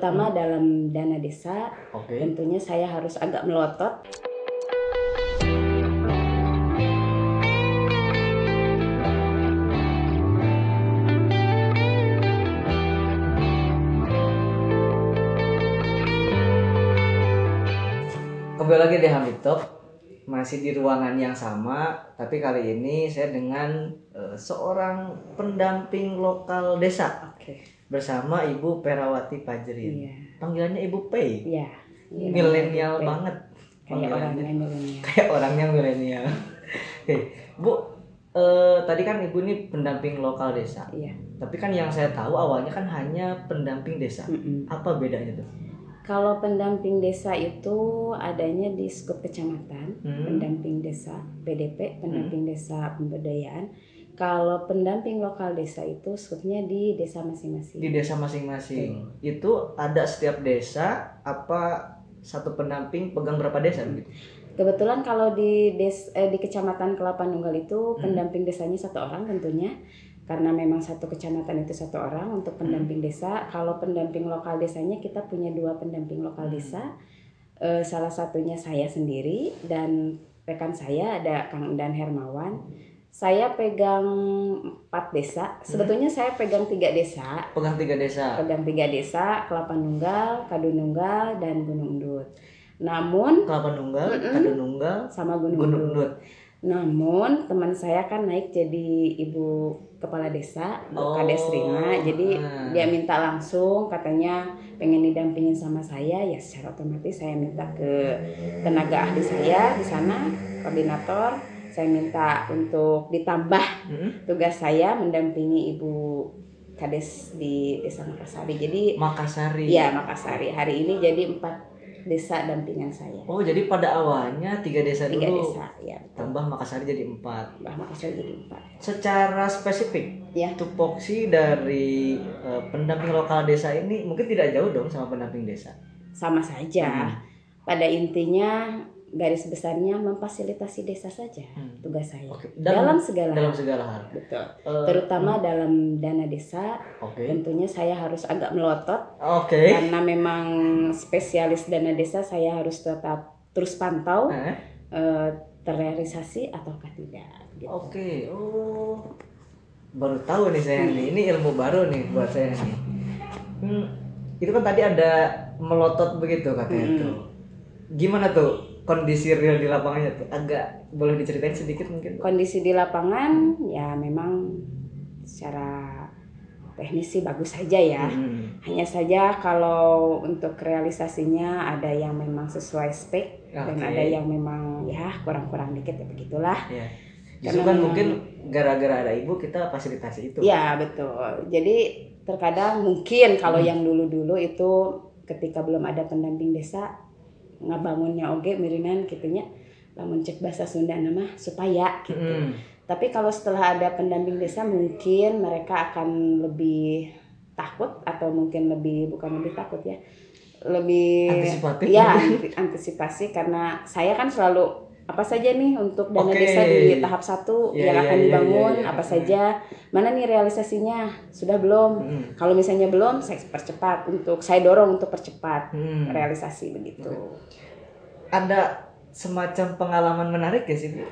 Pertama dalam dana desa, Oke. tentunya saya harus agak melotot. Kembali lagi di Hamid Talk masih di ruangan yang sama, tapi kali ini saya dengan eh, seorang pendamping lokal desa Oke. Bersama Ibu Perawati Pajrin. Iya. Panggilannya Ibu Pei. Iya. Iya, Milenial banget. Kayak orangnya milenial. Kayak orangnya milenial. Oke, Bu, eh, tadi kan Ibu ini pendamping lokal desa. Iya. Tapi kan yang saya tahu awalnya kan hanya pendamping desa. Mm-mm. Apa bedanya tuh? Kalau pendamping desa itu adanya di skup kecamatan, Hmm. pendamping desa PDP, pendamping desa pemberdayaan. Kalau pendamping lokal desa itu skupnya di desa masing-masing. Di desa masing-masing. Itu ada setiap desa apa satu pendamping pegang berapa desa begitu? Kebetulan kalau di des, eh, di kecamatan Kelapa Nunggal itu Hmm. pendamping desanya satu orang tentunya karena memang satu kecamatan itu satu orang untuk Hmm. pendamping desa. Kalau pendamping lokal desanya kita punya dua pendamping lokal Hmm. desa. Eh, salah satunya saya sendiri dan rekan saya ada Kang Dan Hermawan. Saya pegang empat desa. Hmm. Sebetulnya saya pegang tiga desa. Pegang tiga desa. Pegang tiga desa, Kelapa Nunggal, Kadununggal, dan Gunung Endut. Namun Kelapa Nunggal, Mm-mm. Kadununggal, sama Gunung, Gunung. Namun teman saya kan naik jadi ibu kepala desa, Bu Oh, Kades Rima. Jadi ah. dia minta langsung katanya pengen didampingin sama saya, ya secara otomatis saya minta ke tenaga ahli saya di sana, koordinator. Saya minta untuk ditambah Mm-mm. tugas saya mendampingi ibu Kades di Desa Makassari. Jadi Makassari. ya Makassari hari ini jadi empat desa dampingan saya. Oh jadi pada awalnya tiga desa Tiga dulu. desa, ya betul. Tambah Makassari jadi empat. Mbah Makassari jadi empat. Secara spesifik, Ya. tupoksi dari eh, pendamping lokal desa ini mungkin tidak jauh dong sama pendamping desa. sama saja. Hmm. Pada intinya garis besarnya memfasilitasi desa saja Hmm. tugas saya. Oke. Dalam, segala dalam segala hal. Betul. Eh, Terutama dalam dana desa, Oke. tentunya saya harus agak melotot Oke. karena memang spesialis dana desa saya harus tetap terus pantau Eh, eh, terrealisasi ataukah tidak. Gitu. Oke. Oh. Baru tahu nih saya nih. Ini ilmu baru nih buat saya nih. Hmm, itu kan tadi ada melotot begitu katanya Hmm. tuh. Gimana tuh kondisi real di lapangannya tuh? Agak boleh diceritain sedikit mungkin? Kondisi di lapangan ya memang secara teknis sih bagus saja ya. Hmm. Hanya saja kalau untuk realisasinya ada yang memang sesuai spek dan Oke. ada yang memang ya kurang-kurang dikit ya begitulah. Ya. Justru Karena kan mungkin gara-gara ada ibu kita fasilitasi itu. Ya betul. Jadi terkadang mungkin kalau Hmm. yang dulu-dulu itu ketika belum ada pendamping desa ngabangunnya oge mirinan gitunya lamun cek bahasa Sunda nama supaya gitu. Mm. Tapi kalau setelah ada pendamping desa mungkin mereka akan lebih takut atau mungkin lebih bukan lebih takut ya. Lebih Antisipatif. ya anti- antisipasi karena saya kan selalu apa saja nih untuk dana Oke. desa di tahap satu Iya, yang iya, akan iya, dibangun iya, iya. apa saja mana nih realisasinya sudah belum Mm. kalau misalnya belum saya percepat untuk saya dorong untuk percepat Hmm. realisasi begitu Ada semacam pengalaman menarik ya sih Bu?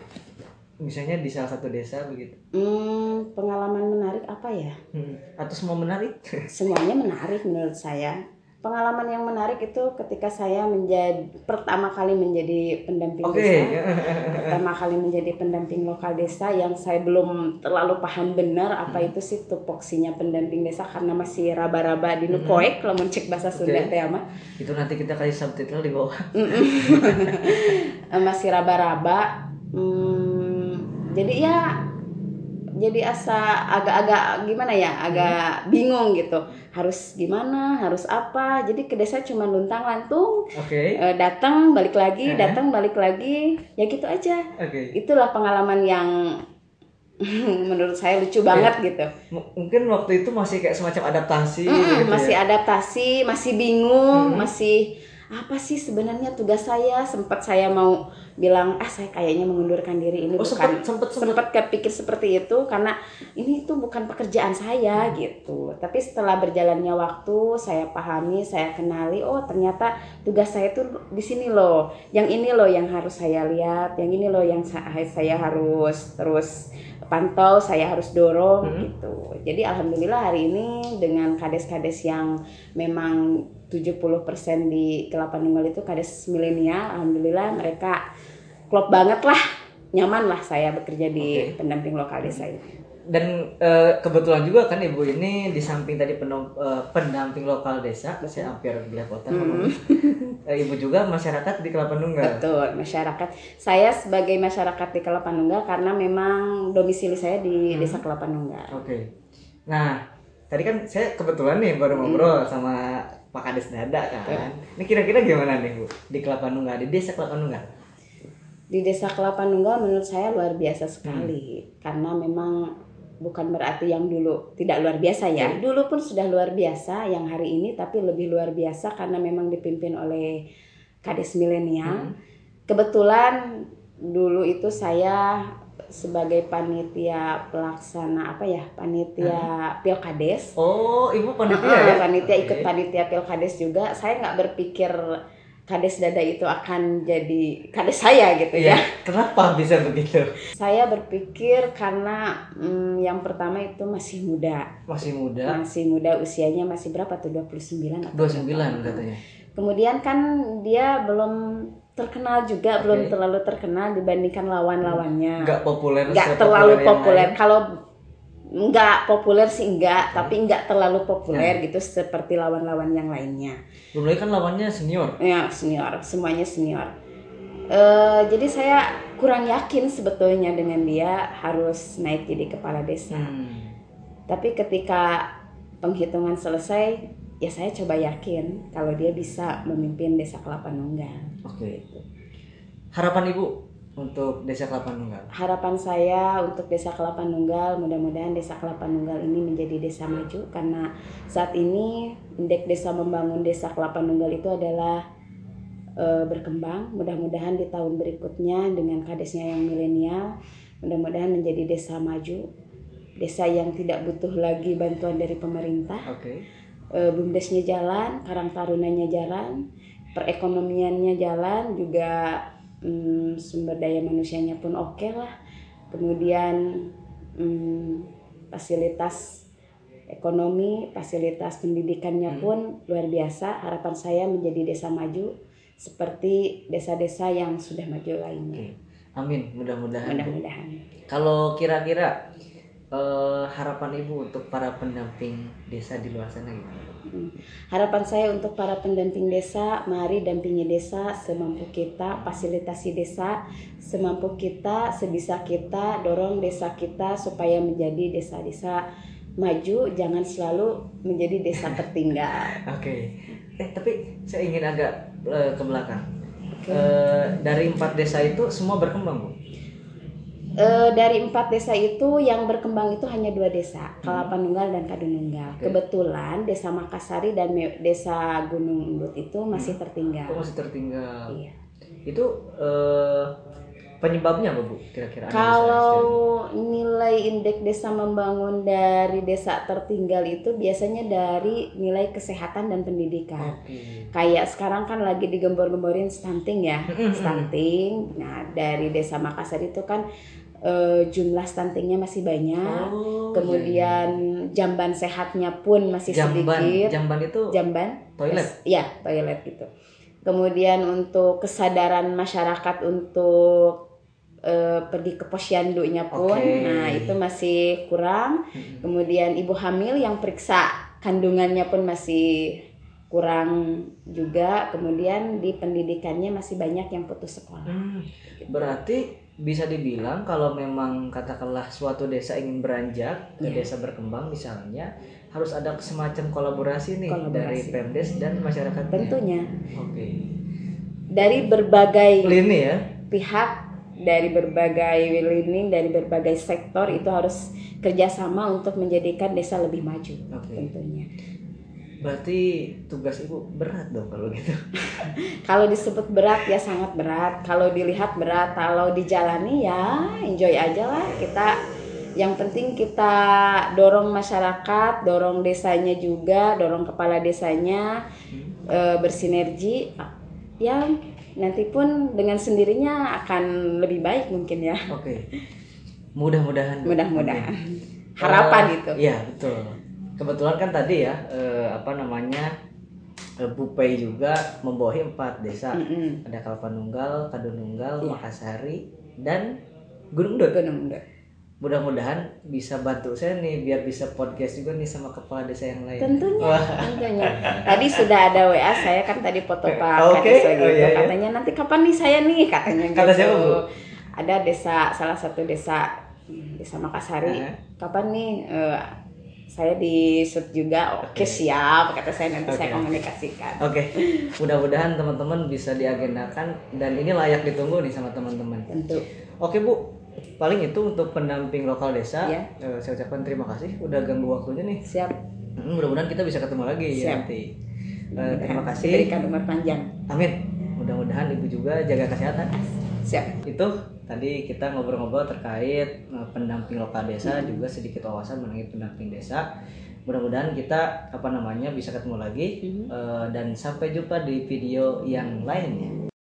Misalnya di salah satu desa begitu. hmm, pengalaman menarik apa ya Hmm. Atau semua menarik? semuanya menarik menurut saya. Pengalaman yang menarik itu ketika saya menjadi pertama kali menjadi pendamping Oke. desa, pertama kali menjadi pendamping lokal desa yang saya belum terlalu paham benar apa Hmm. itu sih tupoksinya pendamping desa karena masih raba-raba di nukoek lamun cek bahasa Sunda Hmm. Teh mah. Itu nanti kita kasih subtitle di bawah. Masih raba-raba. Hmm, jadi ya jadi asa agak-agak gimana ya agak bingung gitu harus gimana harus apa jadi ke desa cuma luntang lantung Oke. eh, datang balik lagi Eh. datang balik lagi ya gitu aja Oke. itulah pengalaman yang menurut saya lucu banget gitu M- mungkin waktu itu masih kayak semacam adaptasi Mm-mm, gitu masih ya. adaptasi masih bingung Hmm. masih apa sih sebenarnya tugas saya sempat saya mau bilang ah saya kayaknya mengundurkan diri ini Oh, bukan sempet sempet kepikir seperti itu karena ini tuh bukan pekerjaan saya gitu. Tapi setelah berjalannya waktu, saya pahami, saya kenali, oh ternyata tugas saya tuh di sini loh. Yang ini loh yang harus saya lihat, yang ini loh yang sa- saya harus terus pantau, saya harus dorong Hmm. gitu. Jadi alhamdulillah hari ini dengan kades-kades yang memang 70% di Kelapa Nunggal itu kades milenial, alhamdulillah mereka klop banget lah, nyaman lah saya bekerja di Oke. pendamping lokal desa ini. Dan eh, kebetulan juga kan ibu ini di samping tadi penom- eh, pendamping lokal desa, saya hampir belepotan ngomongnya. Eh, ibu juga masyarakat di Kelapa Nunggal. Betul, masyarakat. Saya sebagai masyarakat di Kelapa Nunggal karena memang domisili saya di Hmm. Desa Kelapa Nunggal. Oke. Nah, tadi kan saya kebetulan nih baru ngobrol sama Pak Kades Dada kan. Ini kira-kira gimana nih Bu di Kelapa Nunggal, di Desa Kelapa Nunggal? Di Desa Kelapa Nunggal menurut saya luar biasa Hmm. sekali karena memang bukan berarti yang dulu tidak luar biasa ya. Dulu pun sudah luar biasa yang hari ini tapi lebih luar biasa karena memang dipimpin oleh kades milenial. Hmm. Kebetulan dulu itu saya sebagai panitia pelaksana apa ya? Panitia Pilkades. Oh, ibu panitia ya? panitia ikut Oke. panitia pilkades juga saya nggak berpikir kades dada itu akan jadi kades saya gitu Iya. ya Kenapa bisa begitu? saya berpikir karena mm, yang pertama itu masih muda Masih muda. masih muda usianya masih berapa tuh 29 atau 29 berapa? katanya. kemudian kan dia belum terkenal juga Oke. belum terlalu terkenal dibandingkan lawan-lawannya. Nggak populer nggak terlalu populer. kalau nggak populer sih enggak tapi nggak terlalu populer gitu seperti lawan-lawan yang lainnya. Belum lagi kan lawannya senior. ya senior. Semuanya senior. Eh, jadi saya kurang yakin sebetulnya dengan dia harus naik jadi kepala desa. Hmm. tapi ketika penghitungan selesai ya saya coba yakin kalau dia bisa memimpin desa Kelapa Nunggal Oke. Harapan ibu untuk Desa Kelapa Nunggal. harapan saya untuk Desa Kelapa Nunggal mudah-mudahan Desa Kelapa Nunggal ini menjadi desa maju karena saat ini indeks desa membangun Desa Kelapa Nunggal itu adalah eh, berkembang mudah-mudahan di tahun berikutnya dengan kadesnya yang milenial mudah-mudahan menjadi desa maju desa yang tidak butuh lagi bantuan dari pemerintah Oke. Eh, bumdesnya jalan, karang tarunanya jalan, perekonomiannya jalan, juga mm, sumber daya manusianya pun oke lah. Kemudian mm, fasilitas ekonomi, fasilitas pendidikannya pun luar biasa. Harapan saya menjadi desa maju seperti desa-desa yang sudah maju lainnya. Amin. Mudah-mudahan. Mudah-mudahan. Kalau kira-kira eh, harapan ibu untuk para pendamping desa di luar sana gimana? Hmm. Harapan saya untuk para pendamping desa, mari dampingi desa semampu kita, fasilitasi desa semampu kita, sebisa kita, dorong desa kita supaya menjadi desa-desa maju, jangan selalu menjadi desa tertinggal. Oke. Eh tapi saya ingin agak eh, ke belakang. Oke. Eh, dari empat desa itu semua berkembang bu. Eh, dari empat desa itu yang berkembang itu hanya dua desa, Kelapa Nunggal dan Kadununggal. Oke. Kebetulan desa Makassari dan desa Gunung Embut itu masih tertinggal. Oh, masih tertinggal. Iya. Itu eh, penyebabnya apa bu? Kira-kira? Kalau nilai indeks desa membangun dari desa tertinggal itu biasanya dari nilai kesehatan dan pendidikan. Oke. Kayak sekarang kan lagi digembor-gemborin stunting ya, stunting. Nah, dari desa Makassar itu kan eh, jumlah stuntingnya masih banyak. Oh, Kemudian jamban sehatnya pun masih iya, iya. jamban, sedikit. jamban itu Jamban? toilet. Iya, toilet gitu. Kemudian untuk kesadaran masyarakat untuk eh, pergi ke posyandunya pun, Oke. nah itu masih kurang. Mm-mm. Kemudian ibu hamil yang periksa kandungannya pun masih kurang juga. Kemudian di pendidikannya masih banyak yang putus sekolah. Hmm, berarti bisa dibilang kalau memang katakanlah suatu desa ingin beranjak ke Iya. desa berkembang misalnya harus ada semacam kolaborasi nih dari Kolaborasi. Pemdes dan masyarakat. Tentunya Oke. dari berbagai Lini ya. pihak dari berbagai lini dari berbagai sektor itu harus kerjasama untuk menjadikan desa lebih maju Oke. tentunya Berarti tugas ibu berat dong kalau gitu. Kalau disebut berat ya sangat berat. Kalau dilihat berat, kalau dijalani ya enjoy aja lah kita. Yang penting kita dorong masyarakat, dorong desanya juga, dorong kepala desanya e, bersinergi. Ya nanti pun dengan sendirinya akan lebih baik mungkin ya. Oke. Mudah-mudahan. Mudah-mudahan. Oke. Harapan Eh, itu. Iya betul. Kebetulan kan tadi ya eh, apa namanya eh, Bu Pei juga membawahi empat desa. Mm-mm. Ada Kalpanunggal, Kadununggal, Iya. Makassari, dan Gunung Dut. Gunung Dut. Mudah-mudahan bisa bantu saya nih biar bisa podcast juga nih sama kepala desa yang lain. Tentunya, Wah. tentunya. Tadi sudah ada WA saya kan tadi foto Pak Oke, Kades oh gitu. iya, iya. Katanya nanti kapan nih saya nih katanya gitu. Kata siapa, Bu? Ada desa salah satu desa desa Makassari. Aha. Kapan nih eh, saya di shoot juga. Oke. Oke, siap kata saya nanti saya Oke. komunikasikan. Oke, mudah-mudahan teman-teman bisa diagendakan dan ini layak ditunggu nih sama teman-teman. Tentu. Oke Bu, paling itu untuk pendamping lokal desa. Ya. Eh, saya ucapkan terima kasih udah ganggu waktunya nih. Siap. Hmm, Mudah-mudahan kita bisa ketemu lagi ya Siap. nanti. Eh, terima kasih. Berikan umur panjang. Amin. Mudah-mudahan ibu juga jaga kesehatan. Siap. Itu tadi kita ngobrol-ngobrol terkait eh, pendamping lokal desa juga sedikit wawasan mengenai pendamping desa. Mudah-mudahan kita apa namanya bisa ketemu lagi Mhm. Eh, dan sampai jumpa di video yang lainnya.